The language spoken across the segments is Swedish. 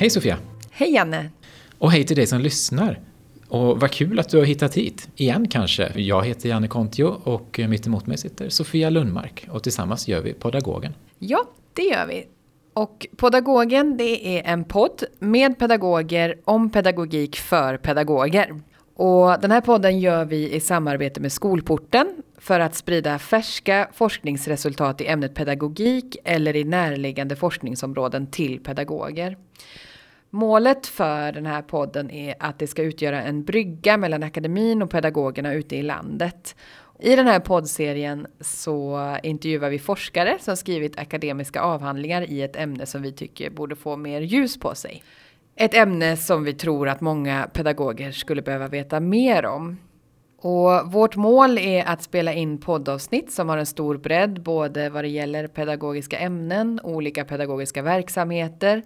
Hej Sofia! Hej Janne! Och hej till dig som lyssnar! Och vad kul att du har hittat hit, igen kanske. Jag heter Janne Kontio och mitt emot mig sitter Sofia Lundmark och tillsammans gör vi Podagogen. Ja, det gör vi. Och Podagogen, det är en podd med pedagoger om pedagogik för pedagoger. Och den här podden gör vi i samarbete med Skolporten för att sprida färska forskningsresultat i ämnet pedagogik eller i närliggande forskningsområden till pedagoger. Målet för den här podden är att det ska utgöra en brygga mellan akademin och pedagogerna ute i landet. I den här poddserien så intervjuar vi forskare som skrivit akademiska avhandlingar i ett ämne som vi tycker borde få mer ljus på sig. Ett ämne som vi tror att många pedagoger skulle behöva veta mer om. Och vårt mål är att spela in poddavsnitt som har en stor bredd både vad det gäller pedagogiska ämnen, olika pedagogiska verksamheter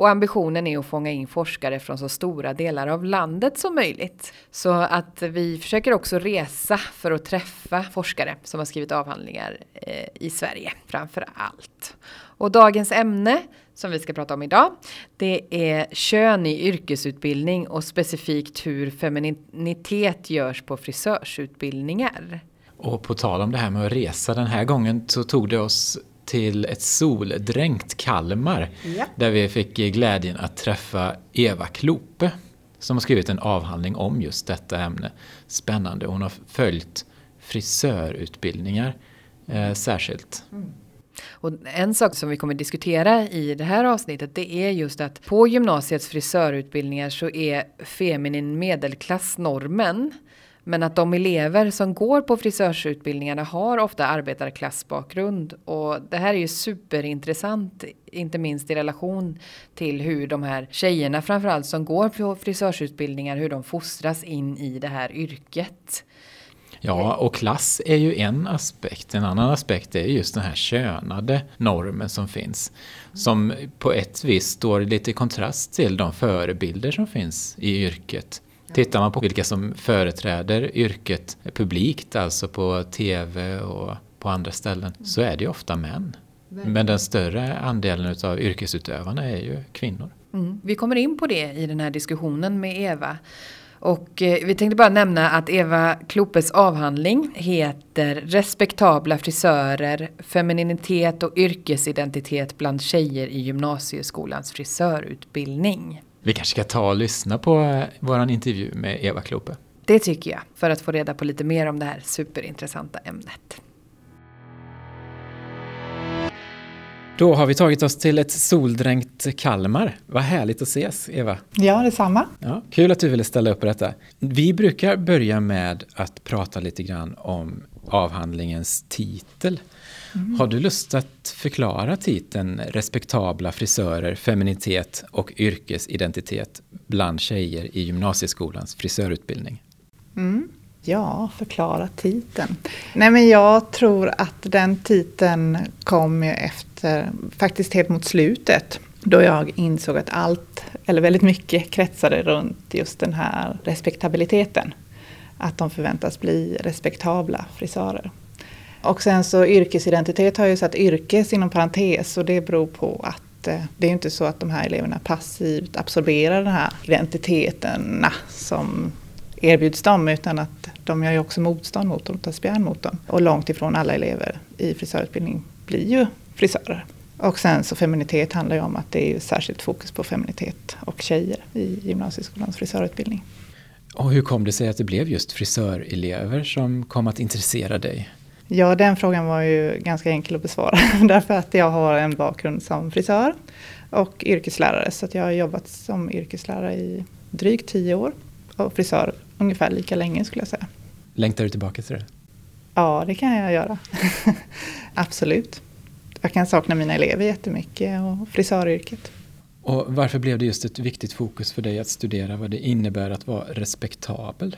och ambitionen är att fånga in forskare från så stora delar av landet som möjligt. Så att vi försöker också resa för att träffa forskare som har skrivit avhandlingar eh, i Sverige framför allt. Och dagens ämne som vi ska prata om idag, det är kön i yrkesutbildning och specifikt hur femininitet görs på frisörsutbildningar. Och på tal om det här med att resa, den här gången så tog det oss till ett soldränkt Kalmar ja. där vi fick glädjen att träffa Eva Klope som har skrivit en avhandling om just detta ämne. Spännande. Hon har följt frisörutbildningar eh, särskilt. Mm. Och en sak som vi kommer diskutera i det här avsnittet det är just att på gymnasiets frisörutbildningar så är feminin medelklass normen. Men att de elever som går på frisörsutbildningarna har ofta arbetarklassbakgrund. Och det här är ju superintressant, inte minst i relation till hur de här tjejerna framförallt som går på frisörsutbildningar, hur de fostras in i det här yrket. Ja, och klass är ju en aspekt. En annan aspekt är just den här könade normen som finns. Som på ett vis står lite i kontrast till de förebilder som finns i yrket. Tittar man på vilka som företräder yrket publikt, alltså på TV och på andra ställen, så är det ju ofta män. Men den större andelen av yrkesutövarna är ju kvinnor. Mm. Vi kommer in på det i den här diskussionen med Eva. Och eh, vi tänkte bara nämna att Eva Klopes avhandling heter Respektabla frisörer, femininitet och yrkesidentitet bland tjejer i gymnasieskolans frisörutbildning. Vi kanske ska ta och lyssna på eh, vår intervju med Eva Klope. Det tycker jag, för att få reda på lite mer om det här superintressanta ämnet. Då har vi tagit oss till ett soldränkt Kalmar. Vad härligt att ses, Eva. Ja, detsamma. Ja, kul att du ville ställa upp på detta. Vi brukar börja med att prata lite grann om avhandlingens titel. Mm. Har du lust att förklara titeln Respektabla frisörer, feminitet och yrkesidentitet bland tjejer i gymnasieskolans frisörutbildning? Mm. Ja, förklara titeln. Nej men jag tror att den titeln kom efter, faktiskt helt mot slutet. Då jag insåg att allt, eller väldigt mycket, kretsade runt just den här respektabiliteten. Att de förväntas bli respektabla frisörer. Och sen så yrkesidentitet har jag ju satt yrkes inom parentes och det beror på att eh, det är inte så att de här eleverna passivt absorberar den här identiteterna som erbjuds dem utan att de gör ju också motstånd mot dem, tar spjärn mot dem. Och långt ifrån alla elever i frisörutbildning blir ju frisörer. Och sen så feminitet handlar ju om att det är särskilt fokus på feminitet och tjejer i gymnasieskolans frisörutbildning. Och hur kom det sig att det blev just frisörelever som kom att intressera dig? Ja, den frågan var ju ganska enkel att besvara. Därför att jag har en bakgrund som frisör och yrkeslärare. Så jag har jobbat som yrkeslärare i drygt tio år. Och frisör ungefär lika länge skulle jag säga. Längtar du tillbaka till det? Ja, det kan jag göra. Absolut. Jag kan sakna mina elever jättemycket och frisöryrket. Och varför blev det just ett viktigt fokus för dig att studera vad det innebär att vara respektabel?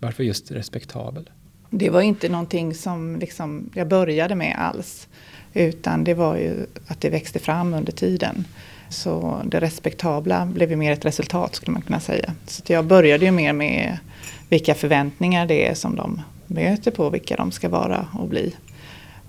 Varför just respektabel? Det var inte någonting som liksom jag började med alls. Utan det var ju att det växte fram under tiden. Så det respektabla blev ju mer ett resultat skulle man kunna säga. Så jag började ju mer med vilka förväntningar det är som de möter på vilka de ska vara och bli.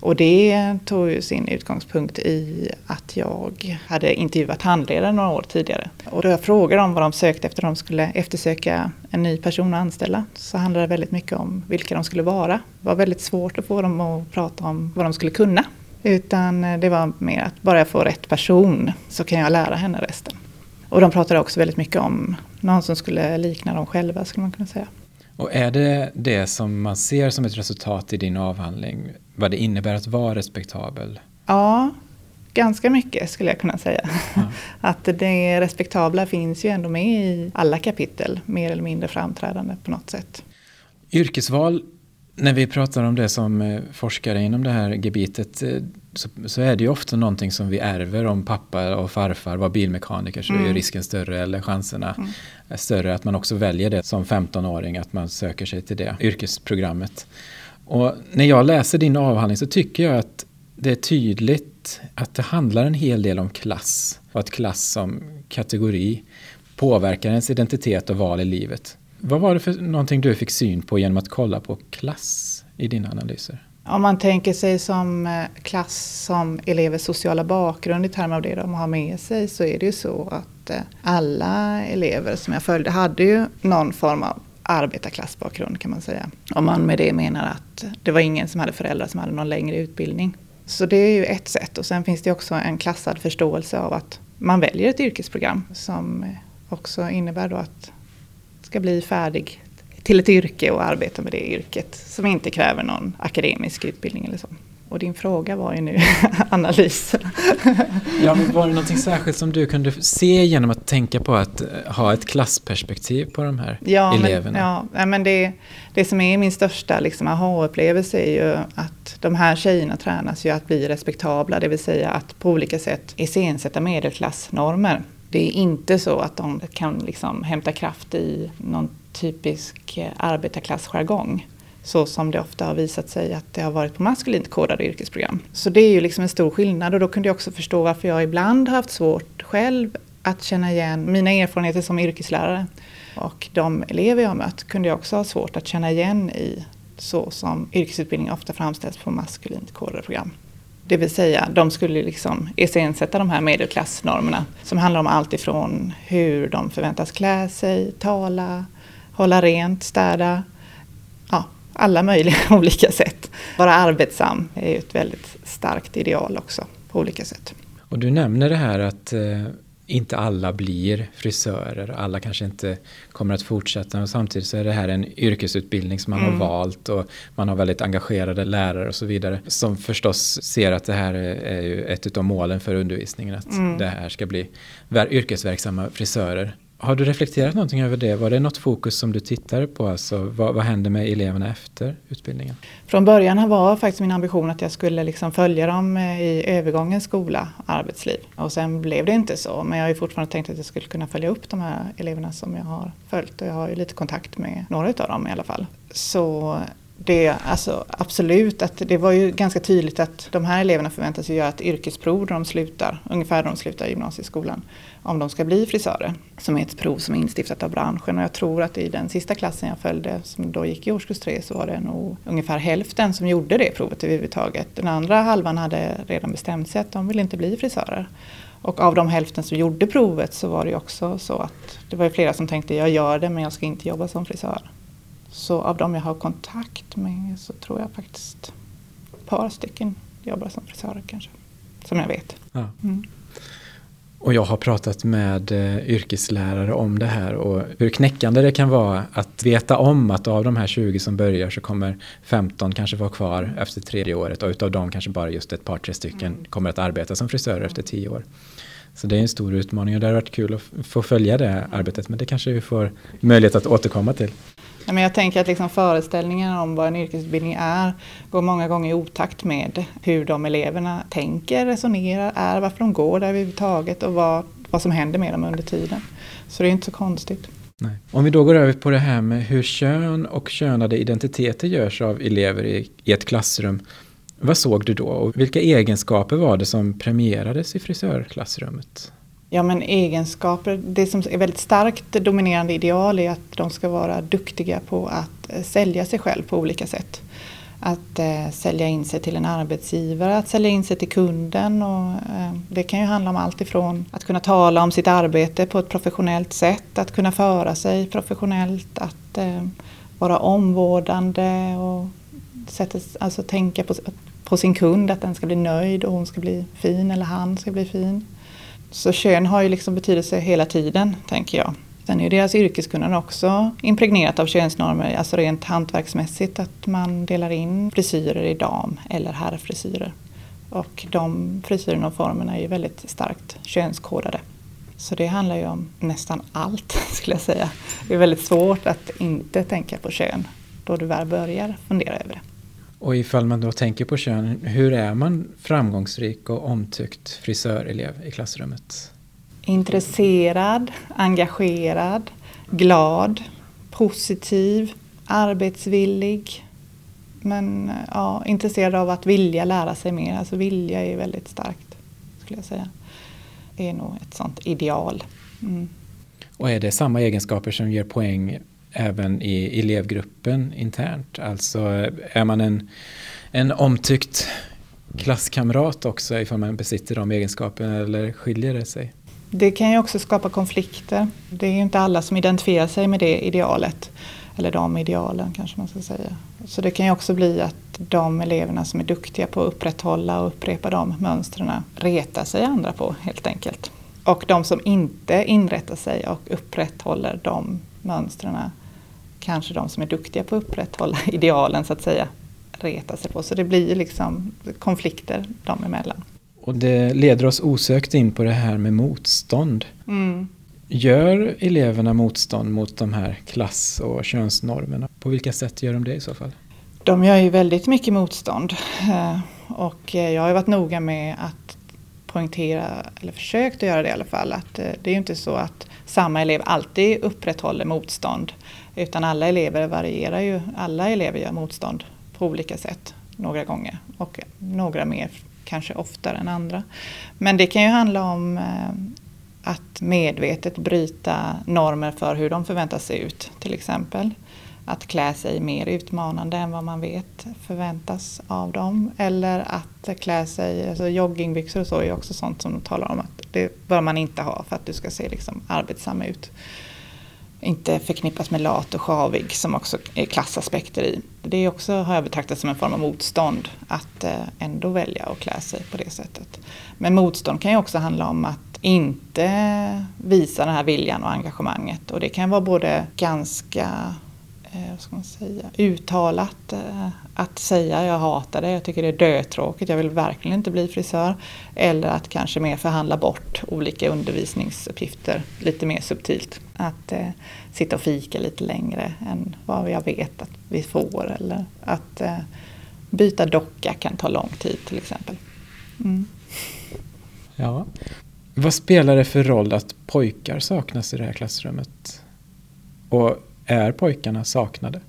Och det tog ju sin utgångspunkt i att jag hade intervjuat handledare några år tidigare. Och då jag frågade dem vad de sökte efter, de skulle eftersöka en ny person att anställa, så handlade det väldigt mycket om vilka de skulle vara. Det var väldigt svårt att få dem att prata om vad de skulle kunna. Utan det var mer att bara jag får rätt person så kan jag lära henne resten. Och de pratade också väldigt mycket om någon som skulle likna dem själva skulle man kunna säga. Och är det det som man ser som ett resultat i din avhandling? Vad det innebär att vara respektabel? Ja, ganska mycket skulle jag kunna säga. Ja. Att det respektabla finns ju ändå med i alla kapitel, mer eller mindre framträdande på något sätt. Yrkesval när vi pratar om det som eh, forskare inom det här gebitet eh, så, så, är det ju ofta någonting som vi ärver om pappa och farfar var bilmekaniker så mm. är risken större eller chanserna mm. större att man också väljer det som 15-åring att man söker sig till det yrkesprogrammet. Och när jag läser din avhandling så tycker jag att det är tydligt att det handlar en hel del om klass och att klass som kategori påverkar ens identitet och val i livet. Vad var det för någonting du fick syn på genom att kolla på klass i dina analyser? Om man tänker sig som eh, klass som elevers sociala bakgrund i termer av det de har med sig så är det ju så att eh, alla elever som jag följde hade ju någon form av arbetarklassbakgrund kan man säga. Om man med det menar att det var ingen som hade föräldrar som hade någon längre utbildning. Så det är ju ett sätt och sen finns det också en klassad förståelse av att man väljer ett yrkesprogram som också innebär då att ska bli färdig till ett yrke och arbeta med det yrket som inte kräver någon akademisk utbildning eller så. Och din fråga var ju nu analys. ja, men var det någonting särskilt som du kunde se genom att tänka på att eh, ha ett klassperspektiv på de här ja, eleverna? Men, ja, men det, det som är min största liksom, aha-upplevelse är ju att de här tjejerna tränas ju att bli respektabla, det vill säga att på olika sätt iscensätta medelklassnormer. Det är inte så att de kan liksom hämta kraft i någon typisk eh, arbetarklassjargong så som det ofta har visat sig att det har varit på maskulint kodade yrkesprogram. Så det är ju liksom en stor skillnad och då kunde jag också förstå varför jag ibland har haft svårt själv att känna igen mina erfarenheter som yrkeslärare. Och de elever jag har mött kunde jag också ha svårt att känna igen i så som yrkesutbildning ofta framställs på maskulint kodade program. Det vill säga, de skulle liksom iscensätta de här medelklassnormerna som handlar om allt ifrån hur de förväntas klä sig, tala, hålla rent, städa, ja, alla möjliga olika sätt. Vara arbetsam är ju ett väldigt starkt ideal också på olika sätt. Och du nämner det här att eh, inte alla blir frisörer, alla kanske inte kommer att fortsätta och samtidigt så är det här en yrkesutbildning som man mm. har valt och man har väldigt engagerade lärare och så vidare som förstås ser att det här är, ju ett av målen för undervisningen att mm. det här ska bli yrkesverksamma frisörer. Har du reflekterat någonting över det? Var det något fokus som du tittade på? Alltså, vad, vad händer med eleverna efter utbildningen? Från början var faktiskt min ambition att jag skulle liksom följa dem eh, i övergången skola arbetsliv. Och sen blev det inte så. Men jag har ju fortfarande tänkt att jag skulle kunna följa upp de här eleverna som jag har följt. Och jag har ju lite kontakt med några av dem i alla fall. Så det, alltså, absolut, att det var ju ganska tydligt att de här eleverna förväntas göra ett yrkesprov när de slutar, ungefär när de slutar gymnasieskolan, om de ska bli frisörer. Som är ett prov som är instiftat av branschen och jag tror att i den sista klassen jag följde, som då gick i årskurs tre, så var det nog ungefär hälften som gjorde det provet överhuvudtaget. Den andra halvan hade redan bestämt sig att de ville inte bli frisörer. Och av de hälften som gjorde provet så var det också så att det var flera som tänkte jag gör det men jag ska inte jobba som frisör. Så av de jag har kontakt med så tror jag faktiskt ett par stycken jobbar som frisörer kanske. Som jag vet. Ja. Mm. Och jag har pratat med eh, yrkeslärare om det här och hur knäckande det kan vara att veta om att av de här 20 som börjar så kommer 15 kanske vara kvar efter tredje året och utav dem kanske bara just ett par, tre stycken mm. kommer att arbeta som frisörer efter tio år. Så det är en stor utmaning och det har varit kul att få följa det arbetet men det kanske vi får möjlighet att återkomma till. Ja, men jag tänker att liksom föreställningen om vad en yrkesutbildning är går många gånger i otakt med hur de eleverna tänker, resonerar, är, varför de går där överhuvudtaget och vad, vad som händer med dem under tiden. Så det är inte så konstigt. Nej. Om vi då går över på det här med hur kön och könade identiteter görs av elever i, i ett klassrum. Vad såg du då och vilka egenskaper var det som premierades i frisörklassrummet? Ja men egenskaper, det som är väldigt starkt dominerande ideal är att de ska vara duktiga på att eh, sälja sig själv på olika sätt. att eh, sälja in sig till en arbetsgivare, att sälja in sig till kunden. Och, eh, det kan ju handla om allt ifrån att kunna tala om sitt arbete på ett professionellt sätt, att kunna föra sig professionellt, att eh, vara omvårdande och sätta, alltså tänka på, på sin kund, att den ska bli nöjd och hon ska bli fin eller han ska bli fin. Så kön har ju liksom betydelse hela tiden, tänker jag. Sen är ju deras yrkeskunnande också impregnerat av könsnormer, alltså rent hantverksmässigt att man delar in frisyrer i dam eller herrfrisyrer. Och de frisyrerna och formerna är ju väldigt starkt könskodade. Så det handlar ju om nästan allt skulle jag säga. Det är väldigt svårt att inte tänka på kön då du väl börjar fundera över det. Och ifall man då tänker på kön, hur är man framgångsrik och omtyckt frisörelev i klassrummet? intresserad, engagerad, glad, positiv, arbetsvillig. Men ja, intresserad av att vilja lära sig mer. Alltså vilja är väldigt starkt, skulle jag säga. Det är nog ett sånt ideal. Mm. Och är det samma egenskaper som ger poäng även i elevgruppen internt? Alltså är man en, en omtyckt klasskamrat också ifall man besitter de egenskaperna eller skiljer det sig? Det kan ju också skapa konflikter. Det är ju inte alla som identifierar sig med det idealet. Eller de idealen kanske man ska säga. Så det kan ju också bli att de eleverna som är duktiga på att upprätthålla och upprepa de mönstren retar sig andra på helt enkelt. Och de som inte inrättar sig och upprätthåller de mönstren kanske de som är duktiga på att upprätthålla idealen så att säga retar sig på. Så det blir liksom konflikter dem emellan. Och det leder oss osökt in på det här med motstånd. Mm. Gör eleverna motstånd mot de här klass och könsnormerna? På vilka sätt gör de det i så fall? De gör ju väldigt mycket motstånd. Eh, och jag har varit noga med att poängtera, eller försökt att göra det i alla fall, att eh, det är ju inte så att samma elev alltid upprätthåller motstånd. Utan alla elever varierar ju, alla elever gör motstånd på olika sätt några gånger och några mer kanske oftare än andra. Men det kan ju handla om eh, att medvetet bryta normer för hur de förväntas se ut till exempel. Att klä sig mer utmanande än vad man vet förväntas av dem. Eller att klä sig, alltså joggingbyxor och så är också sånt som de talar om att det bör man inte ha för att du ska se liksom arbetsam ut inte förknippas med lat och sjavig som också är klassaspekter i. Det är också, har jag betraktat som en form av motstånd att eh, ändå välja att klä sig på det sättet. Men motstånd kan ju också handla om att inte visa den här viljan och engagemanget och det kan vara både ganska eh, vad ska man säga, uttalat eh, att säga jag hatar det, jag tycker det är dötråkigt, jag vill verkligen inte bli frisör. Eller att kanske mer förhandla bort olika undervisningsuppgifter lite mer subtilt. Att eh, sitta och fika lite längre än vad jag vet att vi får. Eller att eh, byta docka kan ta lång tid till exempel. Mm. Ja. Vad spelar det för roll att pojkar saknas i det här klassrummet? Och är pojkarna saknade?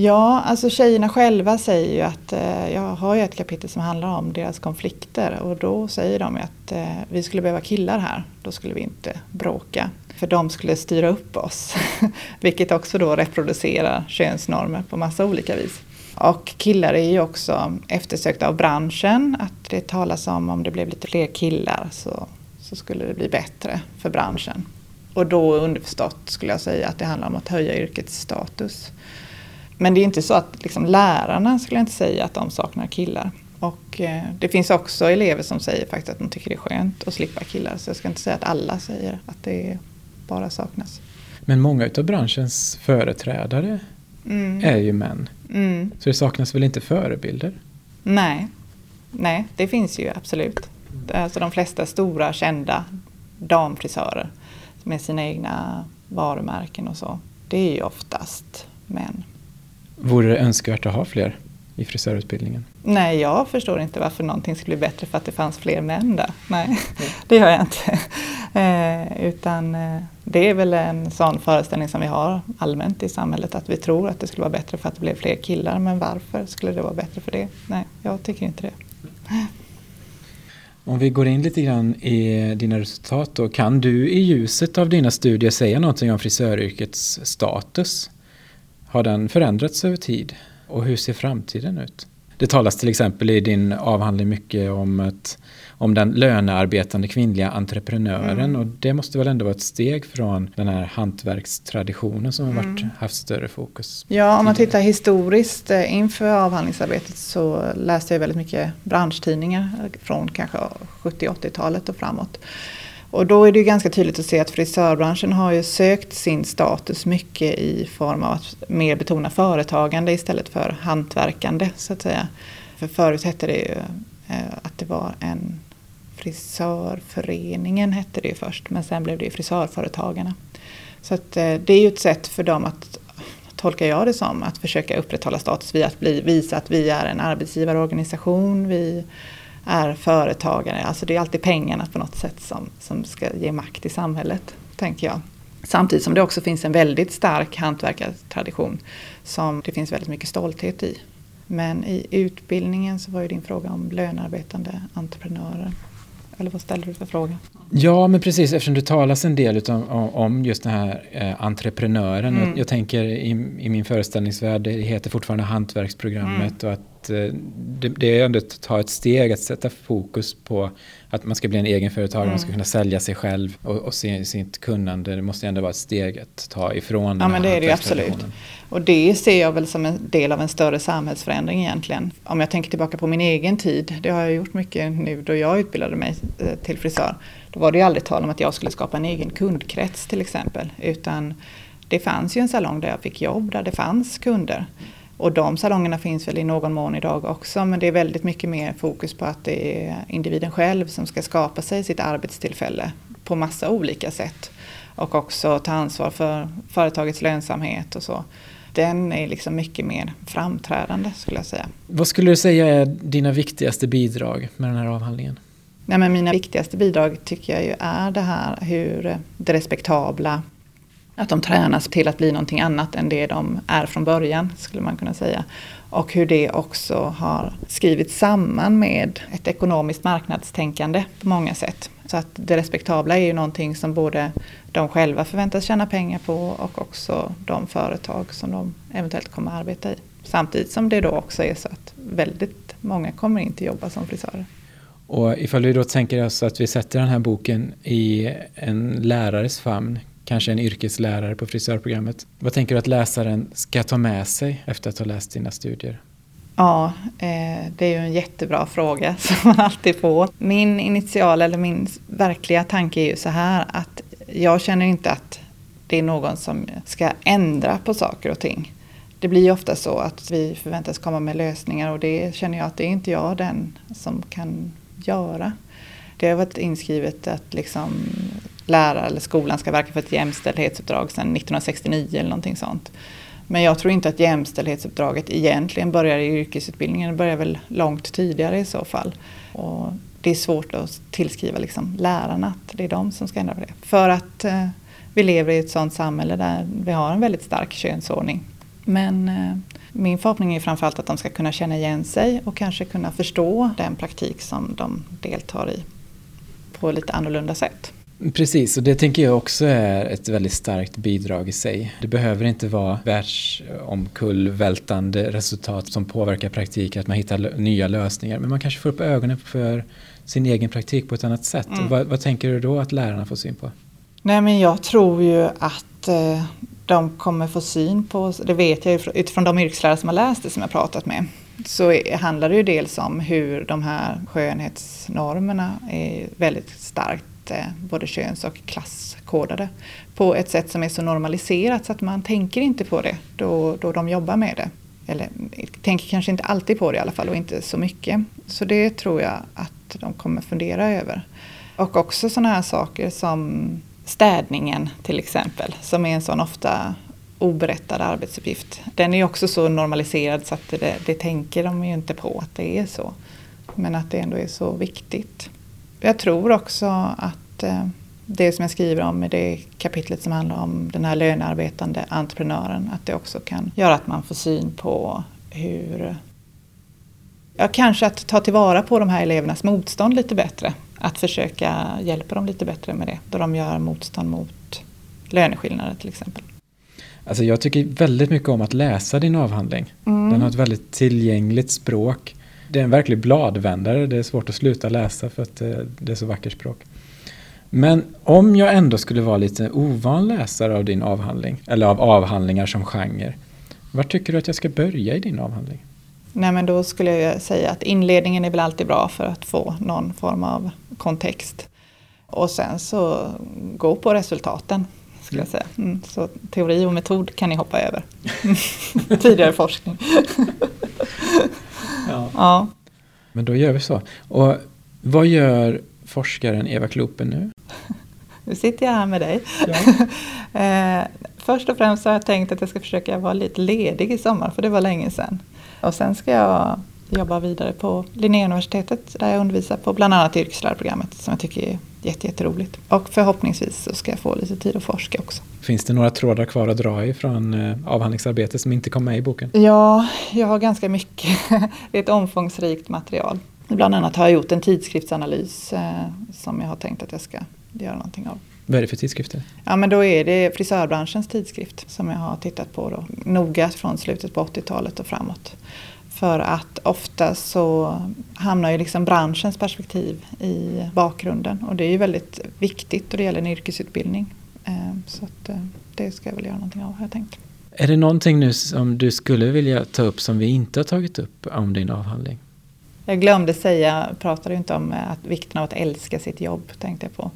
Ja, alltså tjejerna själva säger ju att, eh, jag har ju ett kapitel som handlar om deras konflikter och då säger de att eh, vi skulle behöva killar här, då skulle vi inte bråka. För de skulle styra upp oss, vilket också då reproducerar könsnormer på massa olika vis. Och killar är ju också eftersökta av branschen, att det talas om om det blev lite fler killar så, så skulle det bli bättre för branschen. Och då underförstått skulle jag säga att det handlar om att höja yrkets status. Men det är inte så att liksom, lärarna skulle inte säga att de saknar killar. Och eh, det finns också elever som säger faktiskt att de tycker det är skönt att slippa killar. Så jag ska inte säga att alla säger att det bara saknas. Men många av branschens företrädare mm. är ju män. Mm. Så det saknas väl inte förebilder? Nej, Nej det finns ju absolut. Alltså de flesta stora kända damfrisörer med sina egna varumärken och så. Det är ju oftast män. Vore det önskvärt att ha fler i frisörutbildningen? Nej, jag förstår inte varför någonting skulle bli bättre för att det fanns fler män där. Nej, det gör jag inte. Eh, utan eh, det är väl en sån föreställning som vi har allmänt i samhället att vi tror att det skulle vara bättre för att det blev fler killar. Men varför skulle det vara bättre för det? Nej, jag tycker inte det. Om vi går in lite grann i dina resultat då. Kan du i ljuset av dina studier säga någonting om frisöryrkets status? Har den förändrats över tid? Och hur ser framtiden ut? Det talas till exempel i din avhandling mycket om, ett, om den lönearbetande kvinnliga entreprenören mm. och det måste väl ändå vara ett steg från den här hantverkstraditionen som har varit, mm. haft större fokus. Ja, om man tittar historiskt eh, inför avhandlingsarbetet så läste jag väldigt mycket branschtidningar från kanske 70-80-talet och framåt. Och då är det ju ganska tydligt att se att frisörbranschen har ju sökt sin status mycket i form av att mer betona företagande istället för hantverkande så att säga. För förut hette det ju eh, att det var en frisörföreningen hette det ju först men sen blev det ju frisörföretagarna. Så att eh, det är ju ett sätt för dem att tolkar jag det som, att försöka upprätthålla status via att bli, visa att vi är en arbetsgivarorganisation, vi är företagare. Alltså det är alltid pengarna på något sätt som, som ska ge makt i samhället, tänker jag. Samtidigt som det också finns en väldigt stark hantverkartradition som det finns väldigt mycket stolthet i. Men i utbildningen så var ju din fråga om lönearbetande entreprenörer. Eller vad ställer du för fråga? Ja, men precis eftersom det talas en del utom, om just den här eh, entreprenören. Mm. Jag, jag, tänker i, i, min föreställningsvärld, det heter fortfarande hantverksprogrammet mm. och att eh, det, det är ändå att ta ett steg att sätta fokus på att man ska bli en egenföretagare, mm. man ska mm. kunna sälja sig själv och, och se, sitt kunnande. Det måste ändå vara ett steg att ta ifrån Ja, men det är det ju absolut. Och det ser jag väl som en del av en större samhällsförändring egentligen. Om jag tänker tillbaka på min egen tid, det har jag gjort mycket nu då jag utbildade mig eh, till frisör. Då var det ju aldrig tal om att jag skulle skapa en egen kundkrets till exempel. Utan det fanns ju en salong där jag fick jobb, där det fanns kunder. Och de salongerna finns väl i någon mån idag också men det är väldigt mycket mer fokus på att det är individen själv som ska skapa sig sitt arbetstillfälle på massa olika sätt. Och också ta ansvar för företagets lönsamhet och så. Den är liksom mycket mer framträdande skulle jag säga. Vad skulle du säga är dina viktigaste bidrag med den här avhandlingen? Nej, men mina viktigaste bidrag tycker jag ju är det här hur det respektabla att de tränas till att bli någonting annat än det de är från början, skulle man kunna säga. Och hur det också har skrivits samman med ett ekonomiskt marknadstänkande på många sätt. Så att det respektabla är ju någonting som både de själva förväntas tjäna pengar på och också de företag som de eventuellt kommer att arbeta i. Samtidigt som det då också är så att väldigt många kommer inte jobba som frisörer. Och ifall vi då tänker oss att vi sätter den här boken i en lärares famn, kanske en yrkeslärare på frisörprogrammet. Vad tänker du att läsaren ska ta med sig efter att ha läst dina studier? Ja, eh, det är ju en jättebra fråga som man alltid får. Min initiala eller min verkliga tanke är ju så här att jag känner inte att det är någon som ska ändra på saker och ting. Det blir ju ofta så att vi förväntas komma med lösningar och det känner jag att det är inte jag den som kan göra. Det har varit inskrivet att liksom lärare eller skolan ska verka för ett jämställdhetsuppdrag sedan 1969 eller någonting sånt. Men jag tror inte att jämställdhetsuppdraget egentligen börjar i yrkesutbildningen, det börjar väl långt tidigare i så fall. Och det är svårt att tillskriva liksom lärarna att det är de som ska ändra på det. För att eh, vi lever i ett sådant samhälle där vi har en väldigt stark könsordning. Men eh, min förhoppning är framförallt att de ska kunna känna igen sig och kanske kunna förstå den praktik som de deltar i på lite annorlunda sätt. Precis, och det tänker jag också är ett väldigt starkt bidrag i sig. Det behöver inte vara världsomkullvältande resultat som påverkar praktik, att man hittar nya lösningar. Men man kanske får upp ögonen för sin egen praktik på ett annat sätt. Mm. Vad, vad, tänker du då att lärarna får syn på? Nej, men jag tror ju att eh, de kommer få syn på, det vet jag utifrån de yrkeslärare som har läst det som jag pratat med, så handlar det ju dels om hur de här skönhetsnormerna är väldigt starkt Eh, både köns och klasskodade på ett sätt som är så normaliserat så att man tänker inte på det då, då de jobbar med det. Eller tänker kanske inte alltid på det i alla fall och inte så mycket. Så det tror jag att de kommer fundera över. Och också sådana här saker som städningen till exempel, som är en sån ofta oberättad arbetsuppgift. Den är också så normaliserad så att det, det tänker de ju inte på att det är så. Men att det ändå är så viktigt. Jag tror också att eh, det som jag skriver om i det kapitlet som handlar om den här lönearbetande entreprenören, att det också kan göra att man får syn på hur Ja, kanske att ta tillvara på de här elevernas motstånd lite bättre. Att försöka hjälpa dem lite bättre med det, då de gör motstånd mot löneskillnader till exempel. Alltså jag tycker väldigt mycket om att läsa din avhandling. Mm. Den har ett väldigt tillgängligt språk. Det är en verklig bladvändare, det är svårt att sluta läsa för att eh, det är så vackert språk. Men om jag ändå skulle vara lite ovan läsare av din avhandling, eller av avhandlingar som genre, var tycker du att jag ska börja i din avhandling? Nej men då skulle jag säga att inledningen är väl alltid bra för att få någon form av kontext. Och sen så gå på resultaten. Skulle jag säga. Mm, så teori och metod kan ni hoppa över. Tidigare forskning. Ja. Ja. Men då gör vi så. Och vad gör forskaren Eva Klopen nu? Nu sitter jag här med dig. eh, först och främst har jag tänkt att jag ska försöka vara lite ledig i sommar, för det var länge sedan. Och sen ska jag jobba vidare på Linnéuniversitetet där jag undervisar på bland annat yrkeslärarprogrammet som jag tycker är jätteroligt. Och förhoppningsvis så ska jag få lite tid att forska också. Finns det några trådar kvar att dra i från eh, avhandlingsarbetet som inte kom med i boken? Ja, jag har ganska mycket. Det är ett omfångsrikt material. Bland annat har jag gjort en tidskriftsanalys eh, som jag har tänkt att jag ska göra någonting av. Vad är det för tidskrifter? Ja men då är det frisörbranschens tidskrift som jag har tittat på då, noga från slutet på 80-talet och framåt. För att ofta så hamnar ju liksom branschens perspektiv i bakgrunden och det är ju väldigt viktigt då det gäller en yrkesutbildning. Eh, Så eh, det ska jag väl göra någonting av har jag tänkt. Är det någonting nu som du skulle vilja ta upp som vi inte har tagit upp om din avhandling? Jag glömde säga, pratade ju inte om eh, att vikten av att älska sitt jobb tänkte jag på.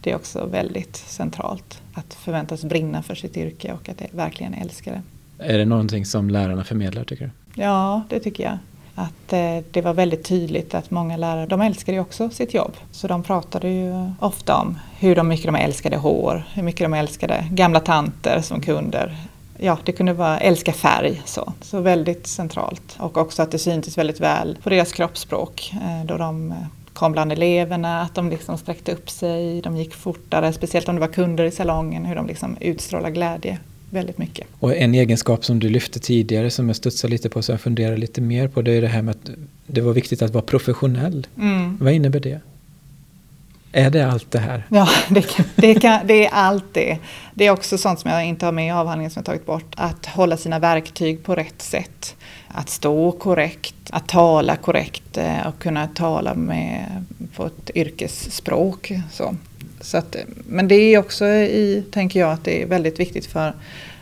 Det är också väldigt centralt att förväntas brinna för sitt yrke och att verkligen älska det. Är det någonting som lärarna förmedlar tycker du? Ja, det tycker jag. Att eh, det var väldigt tydligt att många lärare, de älskade ju också sitt jobb. Så de pratade ju ofta om hur de, mycket de älskade hår, hur mycket de älskade gamla tanter som kunder. Ja, det kunde vara älska färg så. Så väldigt centralt. Och också att det syntes väldigt väl på deras kroppsspråk eh, då de eh, kom bland eleverna, att de liksom sträckte upp sig, de gick fortare, speciellt om det var kunder i salongen, hur de liksom utstrålade glädje väldigt mycket. Och en egenskap som du lyfte tidigare som jag studsar lite på så jag funderar lite mer på det är det här med att det var viktigt att vara professionell. Mm. Vad innebär det? Är det allt det här? Ja, det, kan, det, kan, det är allt det. Det är också sånt som jag inte har med i avhandlingen som jag tagit bort. Att hålla sina verktyg på rätt sätt. Att stå korrekt, att tala korrekt eh, och kunna tala med, på ett yrkesspråk. Så. Så att, men det är också i, tänker jag, att det är väldigt viktigt för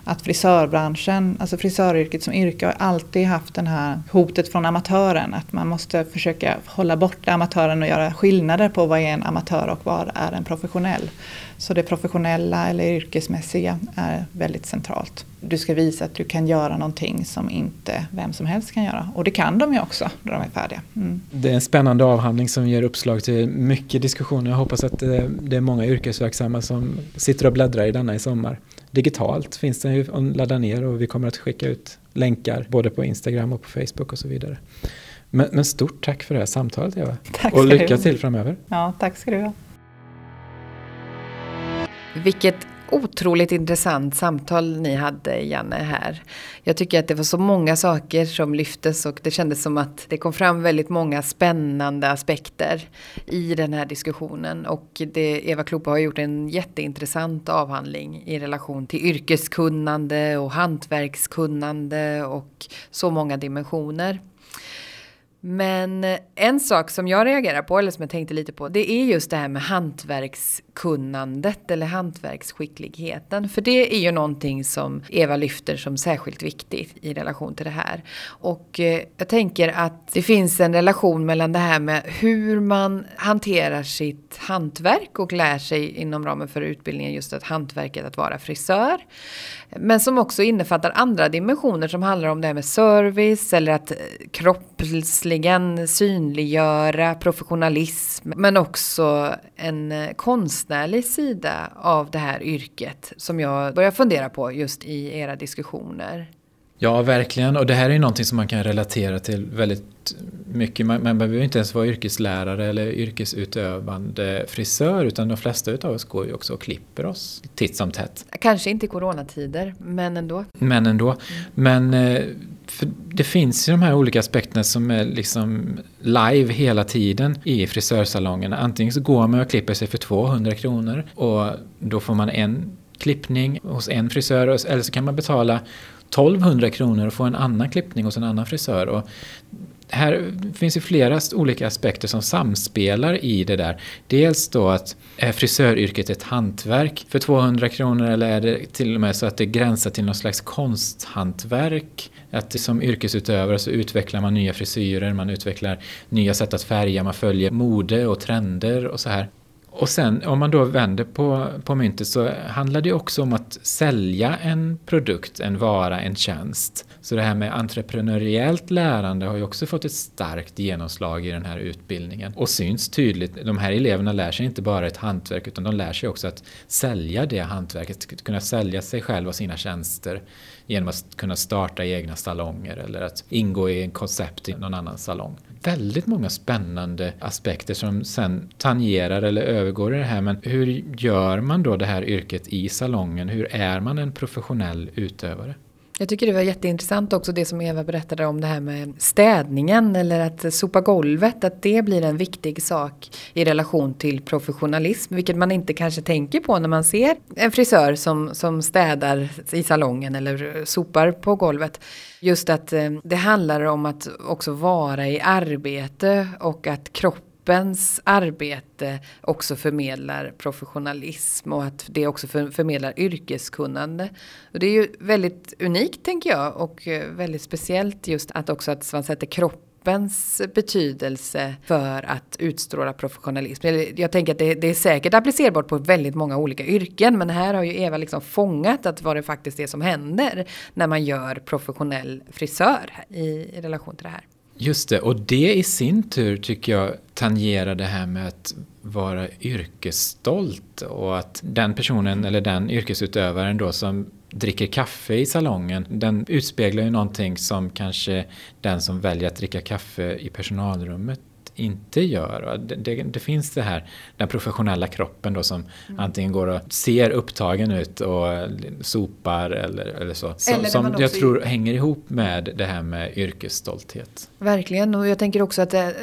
att frisörbranschen, alltså frisöryrket som yrke har alltid haft det här hotet från amatören. Att man måste försöka hålla borta amatören och göra skillnader på vad är en amatör och vad är en professionell. Så det professionella eller yrkesmässiga är väldigt centralt. Du ska visa att du kan göra någonting som inte vem som helst kan göra. Och det kan de ju också när de är färdiga. Mm. Det är en spännande avhandling som ger uppslag till mycket diskussioner. Jag hoppas att eh, det är många yrkesverksamma som sitter och bläddrar i denna i sommar. Digitalt finns den ju att ladda ner och vi kommer att skicka ut länkar både på Instagram och på Facebook och så vidare. Men, men stort tack för det här samtalet Eva. Tack och lycka du. till framöver. Ja, tack ska du ha. Vilket otroligt intressant samtal ni hade, Janne, här. Jag tycker att det var så många saker som lyftes och det kändes som att det kom fram väldigt många spännande aspekter i den här diskussionen. Och det, Eva Klopa har gjort en jätteintressant avhandling i relation till yrkeskunnande och hantverkskunnande och så många dimensioner. Men en sak som jag reagerar på, eller som jag tänkte lite på, det är just det här med hantverks kunnandet eller hantverksskickligheten. För det är ju någonting som Eva lyfter som särskilt viktigt i relation till det här. Och eh, jag tänker att det finns en relation mellan det här med hur man hanterar sitt hantverk och lär sig inom ramen för utbildningen just att hantverket att vara frisör. Men som också innefattar andra dimensioner som handlar om det här med service eller att eh, kroppsligen synliggöra professionalism. Men också en eh, konst konstnärlig sida av det här yrket som jag börjar fundera på just i era diskussioner. Ja, verkligen. Och det här är ju någonting som man kan relatera till väldigt mycket. Man, man behöver ju inte ens vara yrkeslärare eller yrkesutövande frisör utan de flesta utav oss går ju också och klipper oss titt som tätt. Kanske inte i coronatider, men ändå. Men ändå. Men eh, för det finns ju de här olika aspekterna som är liksom live hela tiden i frisörsalongerna. Antingen så går man och klipper sig för 200 kronor och då får man en klippning hos en frisör eller så kan man betala 1200 kronor och få en annan klippning hos en annan frisör. Och här finns ju flera olika aspekter som samspelar i det där. Dels då att eh, är frisöryrket ett hantverk för 200 kronor eller är det till och med så att det gränsar till någon slags konsthantverk? Att som yrkesutövare så utvecklar man nya frisyrer, man utvecklar nya sätt att färga, man följer mode och trender och så här. Och sen om man då vänder på, på myntet så handlar det också om att sälja en produkt, en vara, en tjänst. Så det här med entreprenöriellt lärande har ju också fått ett starkt genomslag i den här utbildningen och syns tydligt. De här eleverna lär sig inte bara ett hantverk utan de lär sig också att sälja det hantverket, kunna sälja sig själva och sina tjänster genom att kunna starta egna salonger eller att ingå i en koncept i någon annan salong väldigt många spännande aspekter som sen tangerar eller övergår i det här. Men hur gör man då det här yrket i salongen? Hur är man en professionell utövare? Jag tycker det var jätteintressant också det som Eva berättade om det här med städningen eller att sopa golvet. Att det blir en viktig sak i relation till professionalism. Vilket man inte kanske tänker på när man ser en frisör som, som städar i salongen eller sopar på golvet. Just att eh, det handlar om att också vara i arbete och att kroppen gruppens arbete också förmedlar professionalism och att det också förmedlar yrkeskunnande. Och det är ju väldigt unikt tänker jag och eh, väldigt speciellt just att också att man sätter kroppens betydelse för att utstråla professionalism. Jag tänker att det, det, är säkert applicerbart på väldigt många olika yrken men här har ju Eva liksom fångat att vad det faktiskt är som händer när man gör professionell frisör i, i relation till det här. Just det, och det i sin tur tycker jag tangerar det här med att vara yrkesstolt och att den personen eller den yrkesutövaren då som dricker kaffe i salongen, den utspeglar ju någonting som kanske den som väljer att dricka kaffe i personalrummet inte gör. Det, det, det, finns det här, den professionella kroppen då som mm. antingen går och ser upptagen ut och sopar eller, eller så. Som, som jag tror hänger ihop med det här med yrkesstolthet. Verkligen, och jag tänker också att det,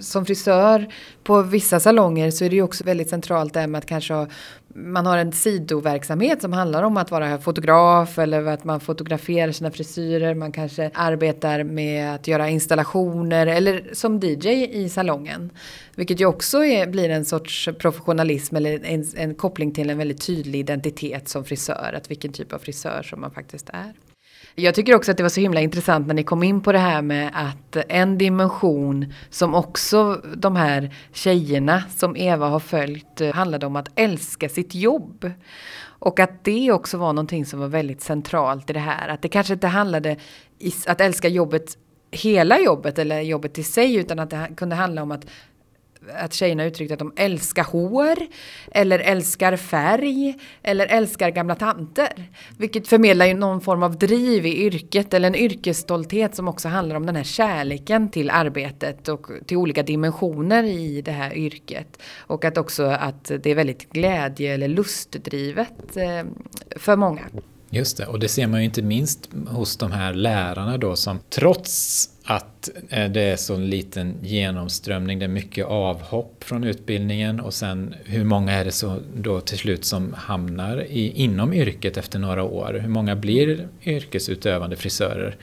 som frisör på vissa salonger så är det ju också väldigt centralt det här med att kanske ha man har en sidoverksamhet som handlar om att vara fotograf eller att man fotograferar sina frisyrer. Man kanske arbetar med att göra installationer eller som DJ i salongen. Vilket ju också är, blir en sorts professionalism eller en, en koppling till en väldigt tydlig identitet som frisör. Att vilken typ av frisör som man faktiskt är. Jag tycker också att det var så himla intressant när ni kom in på det här med att en dimension som också de här tjejerna som Eva har följt eh, handlade om att älska sitt jobb. Och att det också var någonting som var väldigt centralt i det här. Att det kanske inte handlade om att älska jobbet hela jobbet eller jobbet i sig utan att det kunde handla om att att tjejerna uttryckte att de älskar hår eller älskar färg eller älskar gamla tanter. Vilket förmedlar ju någon form av driv i yrket eller en yrkesstolthet som också handlar om den här kärleken till arbetet och till olika dimensioner i det här yrket. Och att också att det är väldigt glädje eller lustdrivet eh, för många. Just det, och det ser man ju inte minst hos de här lärarna då som trots att eh, det är så liten genomströmning, det är mycket avhopp från utbildningen och sen hur många är det så då till slut som hamnar i, inom yrket efter några år? Hur många blir yrkesutövande frisörer?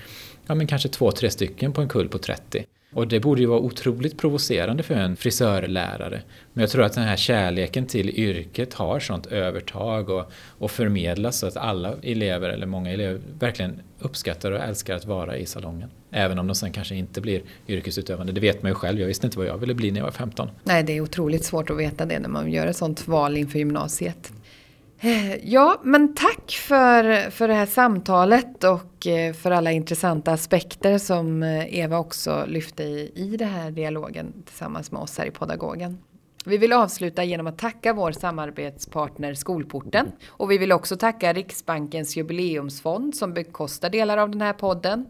Ja men kanske två, tre stycken på en kull på 30. Och det borde ju vara otroligt provocerande för en frisörlärare. Men jag tror att den här kärleken till yrket har sånt övertag och, och förmedlas så att alla elever, eller många elever, verkligen uppskattar och älskar att vara i salongen. Även om de sen kanske inte blir yrkesutövande. Det vet man ju själv, jag visste inte vad jag ville bli när jag var 15. Nej, det är otroligt svårt att veta det när man gör ett sånt val inför gymnasiet. Eh, ja, men tack för, för det här samtalet och eh, för alla intressanta aspekter som eh, Eva också lyfte i, i den här dialogen tillsammans med oss här i Podagogen. Vi vill avsluta genom att tacka vår samarbetspartner Skolporten. Och vi vill också tacka Riksbankens jubileumsfond som bekostar delar av den här podden.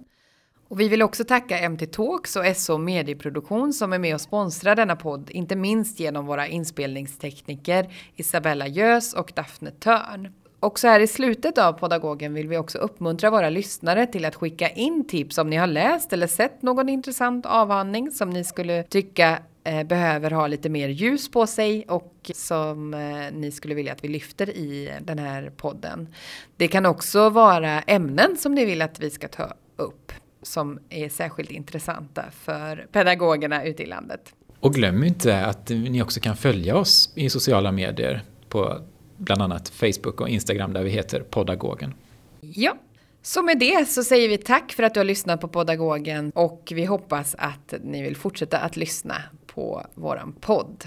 Och vi vill också tacka MT Talks och SO Medieproduktion som är med och sponsrar denna podd, inte minst genom våra inspelningstekniker Isabella Gös och Daphne Törn. Och så här i slutet av podagogen vill vi också uppmuntra våra lyssnare till att skicka in tips om ni har läst eller sett någon intressant avhandling som ni skulle tycka eh, behöver ha lite mer ljus på sig och som eh, ni skulle vilja att vi lyfter i den här podden. Det kan också vara ämnen som ni vill att vi ska ta upp som är särskilt intressanta för pedagogerna ute i landet. Och glöm inte att ni också kan följa oss i sociala medier på bland annat Facebook och Instagram där vi heter Podagogen. Ja, så med det så säger vi tack för att du har lyssnat på Podagogen och vi hoppas att ni vill fortsätta att lyssna på våran podd.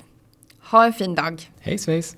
Ha en fin dag! Hej svejs!